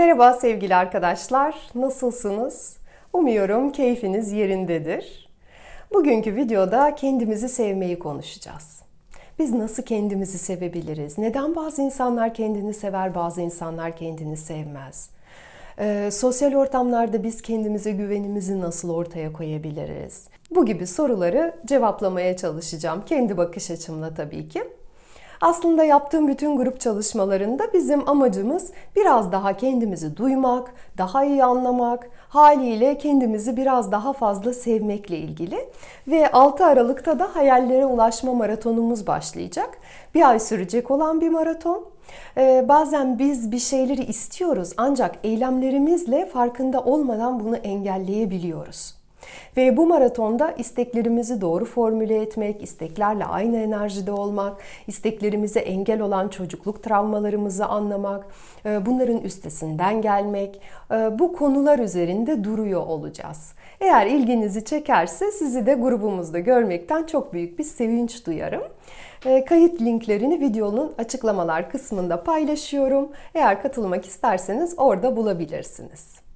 Merhaba sevgili arkadaşlar, nasılsınız? Umuyorum keyfiniz yerindedir. Bugünkü videoda kendimizi sevmeyi konuşacağız. Biz nasıl kendimizi sevebiliriz? Neden bazı insanlar kendini sever, bazı insanlar kendini sevmez? Ee, sosyal ortamlarda biz kendimize güvenimizi nasıl ortaya koyabiliriz? Bu gibi soruları cevaplamaya çalışacağım. Kendi bakış açımla tabii ki. Aslında yaptığım bütün grup çalışmalarında bizim amacımız biraz daha kendimizi duymak, daha iyi anlamak, haliyle kendimizi biraz daha fazla sevmekle ilgili. Ve 6 Aralık'ta da hayallere ulaşma maratonumuz başlayacak. Bir ay sürecek olan bir maraton. Ee, bazen biz bir şeyleri istiyoruz ancak eylemlerimizle farkında olmadan bunu engelleyebiliyoruz. Ve bu maratonda isteklerimizi doğru formüle etmek, isteklerle aynı enerjide olmak, isteklerimize engel olan çocukluk travmalarımızı anlamak, e, bunların üstesinden gelmek, e, bu konular üzerinde duruyor olacağız. Eğer ilginizi çekerse sizi de grubumuzda görmekten çok büyük bir sevinç duyarım. E, kayıt linklerini videonun açıklamalar kısmında paylaşıyorum. Eğer katılmak isterseniz orada bulabilirsiniz.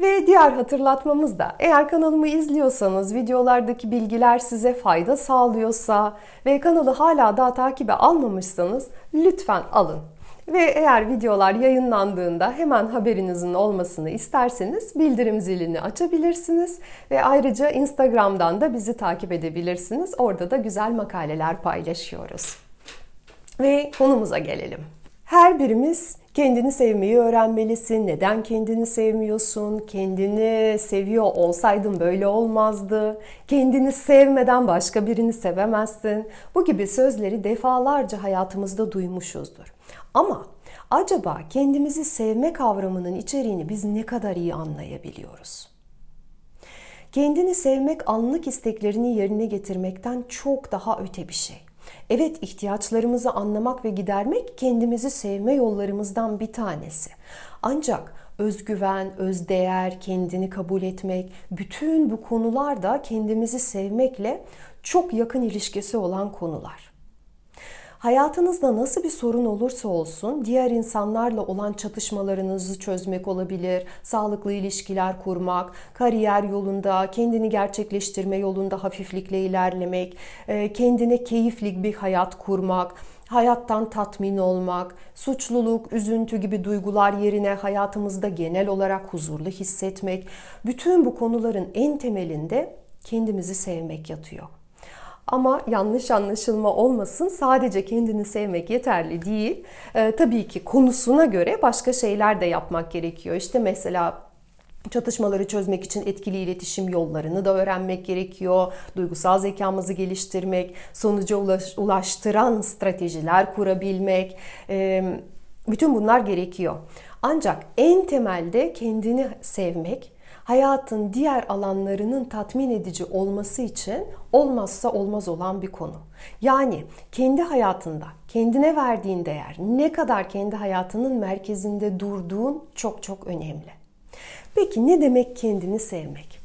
Ve diğer hatırlatmamız da eğer kanalımı izliyorsanız, videolardaki bilgiler size fayda sağlıyorsa ve kanalı hala daha takibe almamışsanız lütfen alın. Ve eğer videolar yayınlandığında hemen haberinizin olmasını isterseniz bildirim zilini açabilirsiniz. Ve ayrıca Instagram'dan da bizi takip edebilirsiniz. Orada da güzel makaleler paylaşıyoruz. Ve konumuza gelelim. Her birimiz kendini sevmeyi öğrenmelisin. Neden kendini sevmiyorsun? Kendini seviyor olsaydın böyle olmazdı. Kendini sevmeden başka birini sevemezsin. Bu gibi sözleri defalarca hayatımızda duymuşuzdur. Ama acaba kendimizi sevme kavramının içeriğini biz ne kadar iyi anlayabiliyoruz? Kendini sevmek anlık isteklerini yerine getirmekten çok daha öte bir şey. Evet ihtiyaçlarımızı anlamak ve gidermek kendimizi sevme yollarımızdan bir tanesi. Ancak özgüven, özdeğer, kendini kabul etmek, bütün bu konular da kendimizi sevmekle çok yakın ilişkisi olan konular. Hayatınızda nasıl bir sorun olursa olsun diğer insanlarla olan çatışmalarınızı çözmek olabilir, sağlıklı ilişkiler kurmak, kariyer yolunda, kendini gerçekleştirme yolunda hafiflikle ilerlemek, e, kendine keyifli bir hayat kurmak, hayattan tatmin olmak, suçluluk, üzüntü gibi duygular yerine hayatımızda genel olarak huzurlu hissetmek, bütün bu konuların en temelinde kendimizi sevmek yatıyor. Ama yanlış anlaşılma olmasın sadece kendini sevmek yeterli değil. Ee, tabii ki konusuna göre başka şeyler de yapmak gerekiyor. İşte mesela çatışmaları çözmek için etkili iletişim yollarını da öğrenmek gerekiyor. Duygusal zekamızı geliştirmek, sonuca ulaş, ulaştıran stratejiler kurabilmek. E, bütün bunlar gerekiyor. Ancak en temelde kendini sevmek, hayatın diğer alanlarının tatmin edici olması için olmazsa olmaz olan bir konu. Yani kendi hayatında kendine verdiğin değer, ne kadar kendi hayatının merkezinde durduğun çok çok önemli. Peki ne demek kendini sevmek?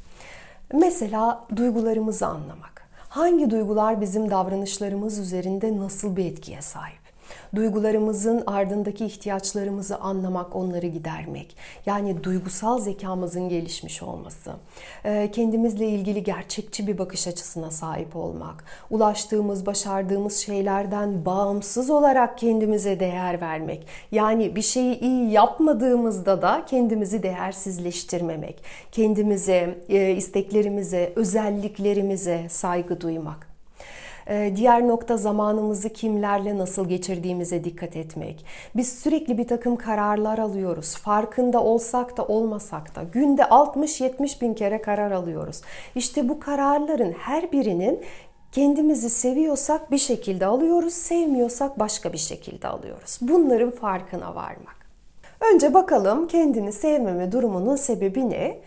Mesela duygularımızı anlamak. Hangi duygular bizim davranışlarımız üzerinde nasıl bir etkiye sahip? Duygularımızın ardındaki ihtiyaçlarımızı anlamak, onları gidermek. Yani duygusal zekamızın gelişmiş olması. Ee, kendimizle ilgili gerçekçi bir bakış açısına sahip olmak. Ulaştığımız, başardığımız şeylerden bağımsız olarak kendimize değer vermek. Yani bir şeyi iyi yapmadığımızda da kendimizi değersizleştirmemek. Kendimize, e, isteklerimize, özelliklerimize saygı duymak. Ee, diğer nokta zamanımızı kimlerle nasıl geçirdiğimize dikkat etmek. Biz sürekli bir takım kararlar alıyoruz. Farkında olsak da olmasak da günde 60-70 bin kere karar alıyoruz. İşte bu kararların her birinin kendimizi seviyorsak bir şekilde alıyoruz, sevmiyorsak başka bir şekilde alıyoruz. Bunların farkına varmak. Önce bakalım kendini sevmeme durumunun sebebi ne?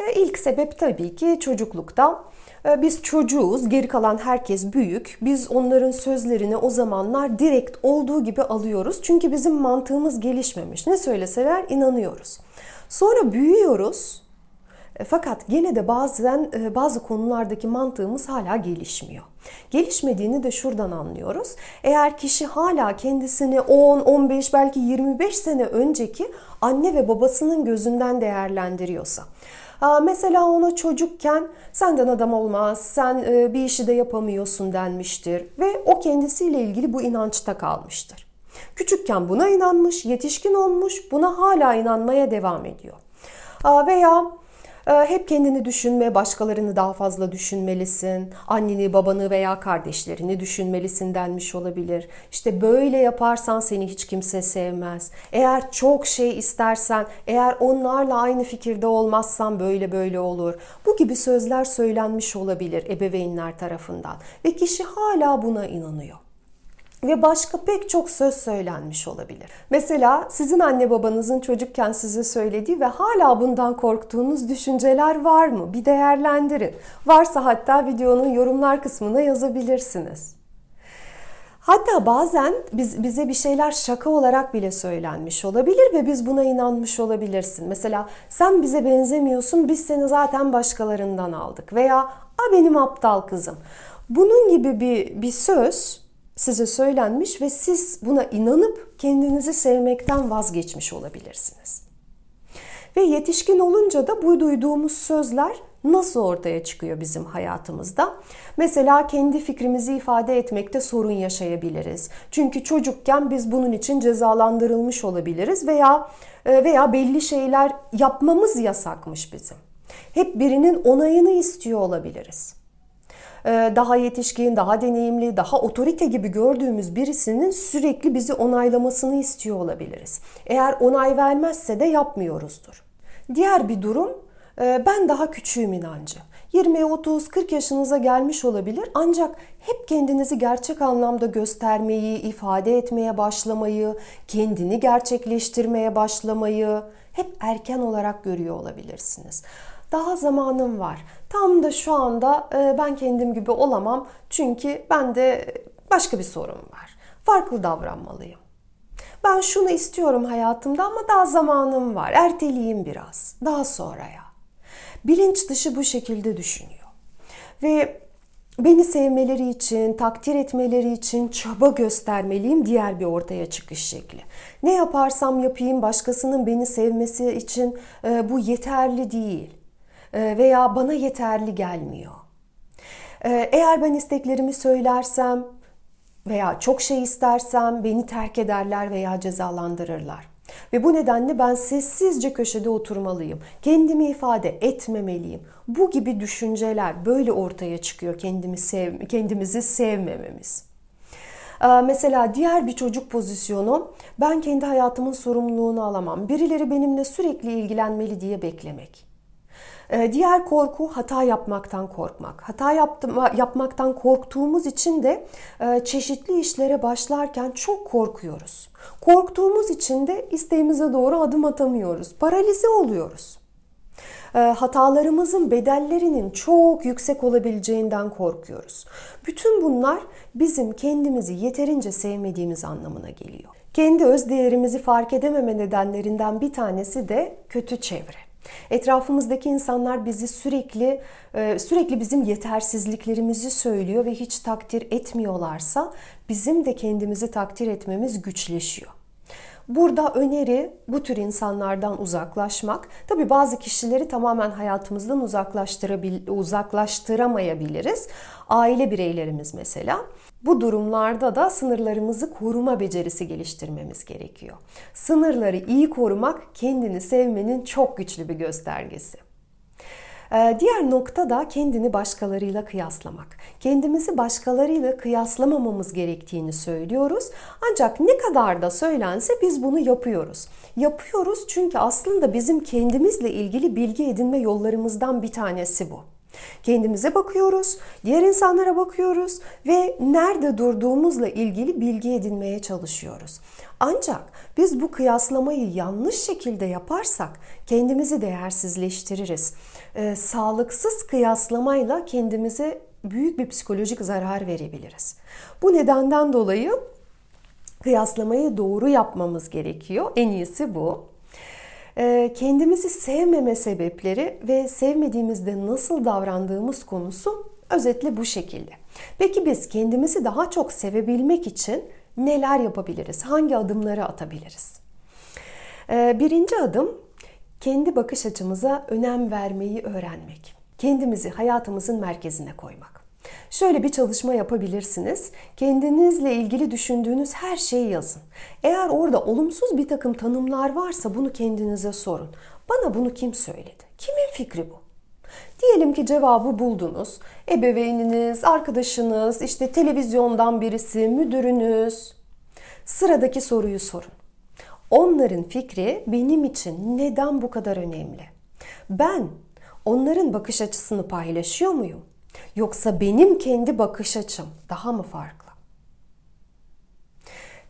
E, ilk sebep tabii ki çocuklukta ee, biz çocuğuz, geri kalan herkes büyük. Biz onların sözlerini o zamanlar direkt olduğu gibi alıyoruz. Çünkü bizim mantığımız gelişmemiş. Ne söyleseler inanıyoruz. Sonra büyüyoruz E, fakat gene de bazen e, bazı konulardaki mantığımız hala gelişmiyor. Gelişmediğini de şuradan anlıyoruz. Eğer kişi hala kendisini 10, 15 belki 25 sene önceki anne ve babasının gözünden değerlendiriyorsa. Mesela ona çocukken senden adam olmaz, sen e, bir işi de yapamıyorsun denmiştir ve o kendisiyle ilgili bu inançta kalmıştır. Küçükken buna inanmış, yetişkin olmuş, buna hala inanmaya devam ediyor. Veya hep kendini düşünme, başkalarını daha fazla düşünmelisin. Anneni, babanı veya kardeşlerini düşünmelisin denmiş olabilir. İşte böyle yaparsan seni hiç kimse sevmez. Eğer çok şey istersen, eğer onlarla aynı fikirde olmazsan böyle böyle olur. Bu gibi sözler söylenmiş olabilir ebeveynler tarafından ve kişi hala buna inanıyor ve başka pek çok söz söylenmiş olabilir. Mesela sizin anne babanızın çocukken size söylediği ve hala bundan korktuğunuz düşünceler var mı? Bir değerlendirin. Varsa hatta videonun yorumlar kısmına yazabilirsiniz. Hatta bazen biz, bize bir şeyler şaka olarak bile söylenmiş olabilir ve biz buna inanmış olabilirsin. Mesela sen bize benzemiyorsun, biz seni zaten başkalarından aldık veya a benim aptal kızım. Bunun gibi bir, bir söz size söylenmiş ve siz buna inanıp kendinizi sevmekten vazgeçmiş olabilirsiniz. Ve yetişkin olunca da bu duyduğumuz sözler nasıl ortaya çıkıyor bizim hayatımızda? Mesela kendi fikrimizi ifade etmekte sorun yaşayabiliriz. Çünkü çocukken biz bunun için cezalandırılmış olabiliriz veya e, veya belli şeyler yapmamız yasakmış bizim. Hep birinin onayını istiyor olabiliriz. Ee, daha yetişkin, daha deneyimli, daha otorite gibi gördüğümüz birisinin sürekli bizi onaylamasını istiyor olabiliriz. Eğer onay vermezse de yapmıyoruzdur. Diğer bir durum e, ben daha küçüğüm inancı. 20, 30, 40 yaşınıza gelmiş olabilir ancak hep kendinizi gerçek anlamda göstermeyi, ifade etmeye başlamayı, kendini gerçekleştirmeye başlamayı hep erken olarak görüyor olabilirsiniz. Daha zamanım var. Tam da şu anda e, ben kendim gibi olamam. Çünkü bende başka bir sorun var. Farklı davranmalıyım. Ben şunu istiyorum hayatımda ama daha zamanım var. Erteleyeyim biraz. Daha sonraya. Bilinç dışı bu şekilde düşünüyor. Ve beni sevmeleri için, takdir etmeleri için çaba göstermeliyim diğer bir ortaya çıkış şekli. Ne yaparsam yapayım başkasının beni sevmesi için e, bu yeterli değil. E, veya bana yeterli gelmiyor. E, eğer ben isteklerimi söylersem veya çok şey istersem beni terk ederler veya cezalandırırlar. Ve bu nedenle ben sessizce köşede oturmalıyım. Kendimi ifade etmemeliyim. Bu gibi düşünceler böyle ortaya çıkıyor kendimi sev, kendimizi sevmememiz. E, mesela diğer bir çocuk pozisyonu ben kendi hayatımın sorumluluğunu alamam. Birileri benimle sürekli ilgilenmeli diye beklemek. Ee, diğer korku hata yapmaktan korkmak. Hata yaptım, yapmaktan korktuğumuz için de e, çeşitli işlere başlarken çok korkuyoruz. Korktuğumuz için de isteğimize doğru adım atamıyoruz. Paralize oluyoruz. Ee, hatalarımızın bedellerinin çok yüksek olabileceğinden korkuyoruz. Bütün bunlar bizim kendimizi yeterince sevmediğimiz anlamına geliyor. Kendi öz değerimizi fark edememe nedenlerinden bir tanesi de kötü çevre. Etrafımızdaki insanlar bizi sürekli e, sürekli bizim yetersizliklerimizi söylüyor ve hiç takdir etmiyorlarsa bizim de kendimizi takdir etmemiz güçleşiyor. Burada öneri bu tür insanlardan uzaklaşmak. Tabi bazı kişileri tamamen hayatımızdan uzaklaştıramayabiliriz. Aile bireylerimiz mesela. Bu durumlarda da sınırlarımızı koruma becerisi geliştirmemiz gerekiyor. Sınırları iyi korumak kendini sevmenin çok güçlü bir göstergesi. Ee, diğer nokta da kendini başkalarıyla kıyaslamak. Kendimizi başkalarıyla kıyaslamamamız gerektiğini söylüyoruz. Ancak ne kadar da söylense biz bunu yapıyoruz. Yapıyoruz çünkü aslında bizim kendimizle ilgili bilgi edinme yollarımızdan bir tanesi bu. Kendimize bakıyoruz, diğer insanlara bakıyoruz ve nerede durduğumuzla ilgili bilgi edinmeye çalışıyoruz. Ancak biz bu kıyaslamayı yanlış şekilde yaparsak kendimizi değersizleştiririz. Ee, sağlıksız kıyaslamayla kendimize büyük bir psikolojik zarar verebiliriz. Bu nedenden dolayı kıyaslamayı doğru yapmamız gerekiyor. En iyisi bu. Ee, kendimizi sevmeme sebepleri ve sevmediğimizde nasıl davrandığımız konusu özetle bu şekilde. Peki biz kendimizi daha çok sevebilmek için neler yapabiliriz? Hangi adımları atabiliriz? Ee, birinci adım kendi bakış açımıza önem vermeyi öğrenmek. Kendimizi hayatımızın merkezine koymak. Şöyle bir çalışma yapabilirsiniz. Kendinizle ilgili düşündüğünüz her şeyi yazın. Eğer orada olumsuz bir takım tanımlar varsa bunu kendinize sorun. Bana bunu kim söyledi? Kimin fikri bu? Diyelim ki cevabı buldunuz. Ebeveyniniz, arkadaşınız, işte televizyondan birisi, müdürünüz. Sıradaki soruyu sorun. Onların fikri benim için neden bu kadar önemli? Ben onların bakış açısını paylaşıyor muyum? Yoksa benim kendi bakış açım daha mı farklı?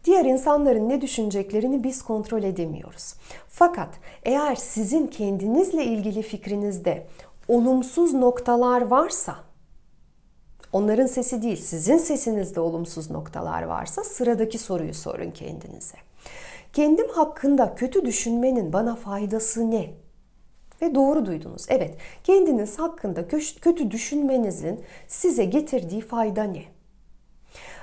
Diğer insanların ne düşüneceklerini biz kontrol edemiyoruz. Fakat eğer sizin kendinizle ilgili fikrinizde olumsuz noktalar varsa, onların sesi değil, sizin sesinizde olumsuz noktalar varsa sıradaki soruyu sorun kendinize. Kendim hakkında kötü düşünmenin bana faydası ne? Ve doğru duydunuz. Evet, kendiniz hakkında kötü düşünmenizin size getirdiği fayda ne?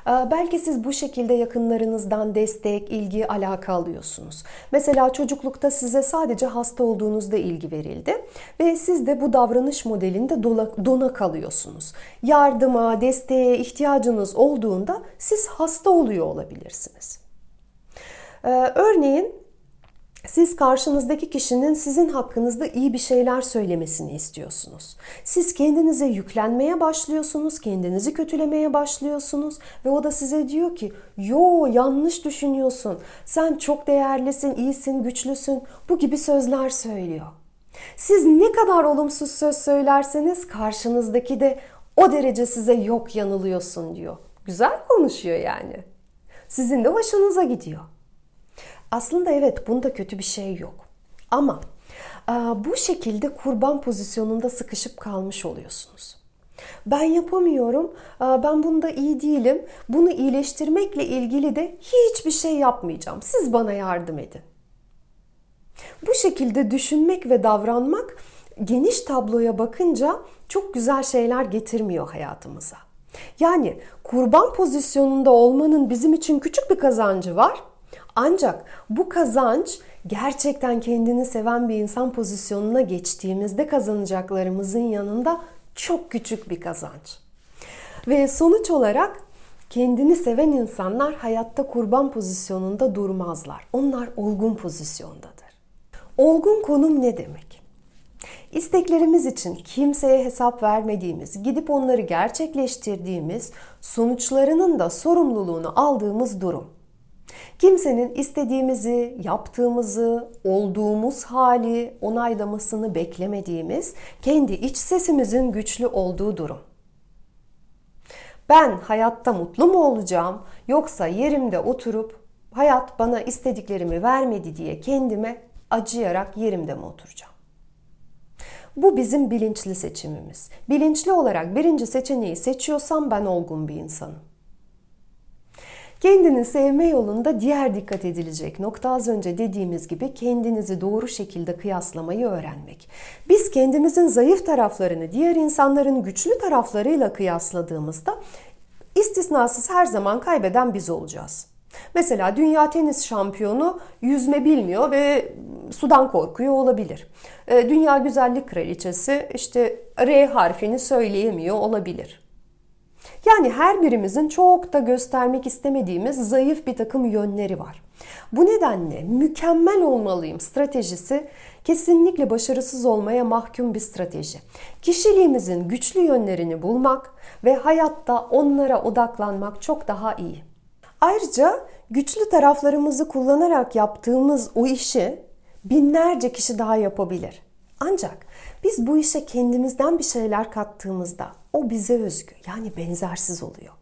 Ee, belki siz bu şekilde yakınlarınızdan destek, ilgi, alaka alıyorsunuz. Mesela çocuklukta size sadece hasta olduğunuzda ilgi verildi ve siz de bu davranış modelinde dona kalıyorsunuz. Yardıma, desteğe ihtiyacınız olduğunda siz hasta oluyor olabilirsiniz. Ee, örneğin siz karşınızdaki kişinin sizin hakkınızda iyi bir şeyler söylemesini istiyorsunuz. Siz kendinize yüklenmeye başlıyorsunuz, kendinizi kötülemeye başlıyorsunuz ve o da size diyor ki yo yanlış düşünüyorsun, sen çok değerlisin, iyisin, güçlüsün bu gibi sözler söylüyor. Siz ne kadar olumsuz söz söylerseniz karşınızdaki de o derece size yok yanılıyorsun diyor. Güzel konuşuyor yani. Sizin de hoşunuza gidiyor. Aslında evet bunda kötü bir şey yok. Ama bu şekilde kurban pozisyonunda sıkışıp kalmış oluyorsunuz. Ben yapamıyorum, ben bunda iyi değilim. Bunu iyileştirmekle ilgili de hiçbir şey yapmayacağım. Siz bana yardım edin. Bu şekilde düşünmek ve davranmak geniş tabloya bakınca çok güzel şeyler getirmiyor hayatımıza. Yani kurban pozisyonunda olmanın bizim için küçük bir kazancı var ancak bu kazanç gerçekten kendini seven bir insan pozisyonuna geçtiğimizde kazanacaklarımızın yanında çok küçük bir kazanç. Ve sonuç olarak kendini seven insanlar hayatta kurban pozisyonunda durmazlar. Onlar olgun pozisyondadır. Olgun konum ne demek? İsteklerimiz için kimseye hesap vermediğimiz, gidip onları gerçekleştirdiğimiz, sonuçlarının da sorumluluğunu aldığımız durum. Kimsenin istediğimizi, yaptığımızı, olduğumuz hali onaylamasını beklemediğimiz, kendi iç sesimizin güçlü olduğu durum. Ben hayatta mutlu mu olacağım yoksa yerimde oturup hayat bana istediklerimi vermedi diye kendime acıyarak yerimde mi oturacağım? Bu bizim bilinçli seçimimiz. Bilinçli olarak birinci seçeneği seçiyorsam ben olgun bir insanım. Kendini sevme yolunda diğer dikkat edilecek nokta az önce dediğimiz gibi kendinizi doğru şekilde kıyaslamayı öğrenmek. Biz kendimizin zayıf taraflarını diğer insanların güçlü taraflarıyla kıyasladığımızda istisnasız her zaman kaybeden biz olacağız. Mesela dünya tenis şampiyonu yüzme bilmiyor ve sudan korkuyor olabilir. Ee, dünya güzellik kraliçesi işte R harfini söyleyemiyor olabilir. Yani her birimizin çok da göstermek istemediğimiz zayıf bir takım yönleri var. Bu nedenle mükemmel olmalıyım stratejisi kesinlikle başarısız olmaya mahkum bir strateji. Kişiliğimizin güçlü yönlerini bulmak ve hayatta onlara odaklanmak çok daha iyi. Ayrıca güçlü taraflarımızı kullanarak yaptığımız o işi binlerce kişi daha yapabilir. Ancak biz bu işe kendimizden bir şeyler kattığımızda o bize özgü yani benzersiz oluyor.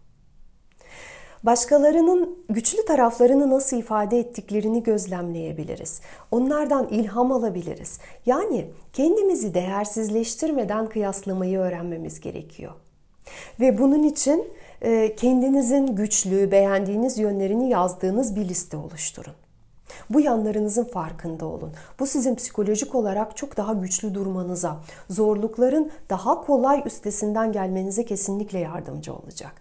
Başkalarının güçlü taraflarını nasıl ifade ettiklerini gözlemleyebiliriz. Onlardan ilham alabiliriz. Yani kendimizi değersizleştirmeden kıyaslamayı öğrenmemiz gerekiyor. Ve bunun için e, kendinizin güçlü, beğendiğiniz yönlerini yazdığınız bir liste oluşturun. Bu yanlarınızın farkında olun. Bu sizin psikolojik olarak çok daha güçlü durmanıza, zorlukların daha kolay üstesinden gelmenize kesinlikle yardımcı olacak.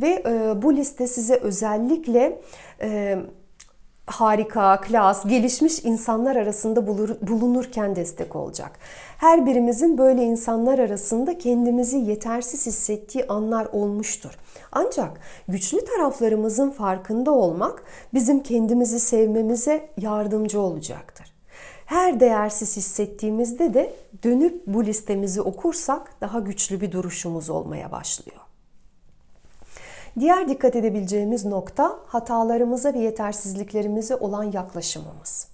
Ve e, bu liste size özellikle e, harika, klas, gelişmiş insanlar arasında bulunurken destek olacak. Her birimizin böyle insanlar arasında kendimizi yetersiz hissettiği anlar olmuştur. Ancak güçlü taraflarımızın farkında olmak bizim kendimizi sevmemize yardımcı olacaktır. Her değersiz hissettiğimizde de dönüp bu listemizi okursak daha güçlü bir duruşumuz olmaya başlıyor. Diğer dikkat edebileceğimiz nokta hatalarımıza ve yetersizliklerimize olan yaklaşımımız.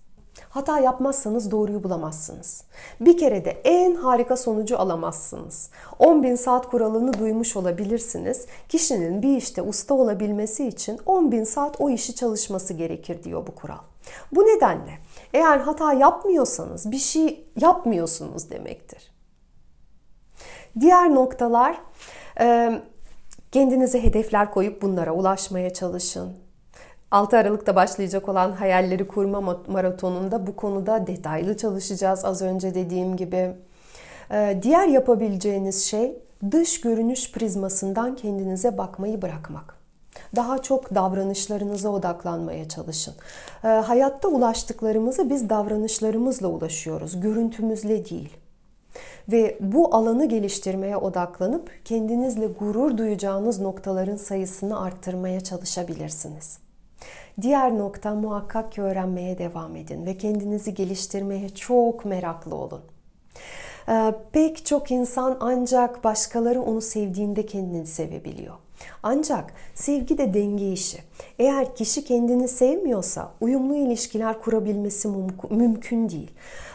Hata yapmazsanız doğruyu bulamazsınız. Bir kere de en harika sonucu alamazsınız. 10 bin saat kuralını duymuş olabilirsiniz. Kişinin bir işte usta olabilmesi için 10 bin saat o işi çalışması gerekir diyor bu kural. Bu nedenle eğer hata yapmıyorsanız bir şey yapmıyorsunuz demektir. Diğer noktalar Kendinize hedefler koyup bunlara ulaşmaya çalışın. 6 Aralık'ta başlayacak olan hayalleri kurma maratonunda bu konuda detaylı çalışacağız az önce dediğim gibi. Ee, diğer yapabileceğiniz şey dış görünüş prizmasından kendinize bakmayı bırakmak. Daha çok davranışlarınıza odaklanmaya çalışın. Ee, hayatta ulaştıklarımızı biz davranışlarımızla ulaşıyoruz, görüntümüzle değil ve bu alanı geliştirmeye odaklanıp kendinizle gurur duyacağınız noktaların sayısını arttırmaya çalışabilirsiniz. Diğer nokta muhakkak ki öğrenmeye devam edin ve kendinizi geliştirmeye çok meraklı olun. Ee, pek çok insan ancak başkaları onu sevdiğinde kendini sevebiliyor. Ancak sevgi de denge işi. Eğer kişi kendini sevmiyorsa uyumlu ilişkiler kurabilmesi mümkün değil.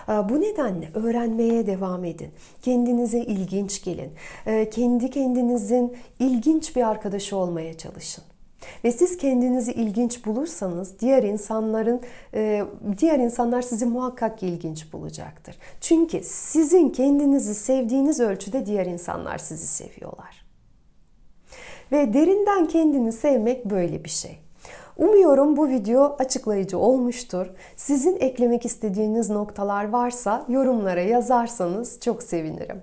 Ee, bu nedenle öğrenmeye devam edin. Kendinize ilginç gelin. Ee, kendi kendinizin ilginç bir arkadaşı olmaya çalışın. Ve siz kendinizi ilginç bulursanız diğer insanların e, diğer insanlar sizi muhakkak ilginç bulacaktır. Çünkü sizin kendinizi sevdiğiniz ölçüde diğer insanlar sizi seviyorlar. Ve derinden kendini sevmek böyle bir şey. Umuyorum bu video açıklayıcı olmuştur. Sizin eklemek istediğiniz noktalar varsa yorumlara yazarsanız çok sevinirim.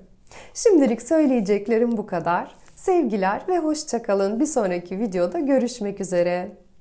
Şimdilik söyleyeceklerim bu kadar. Sevgiler ve hoşçakalın. Bir sonraki videoda görüşmek üzere.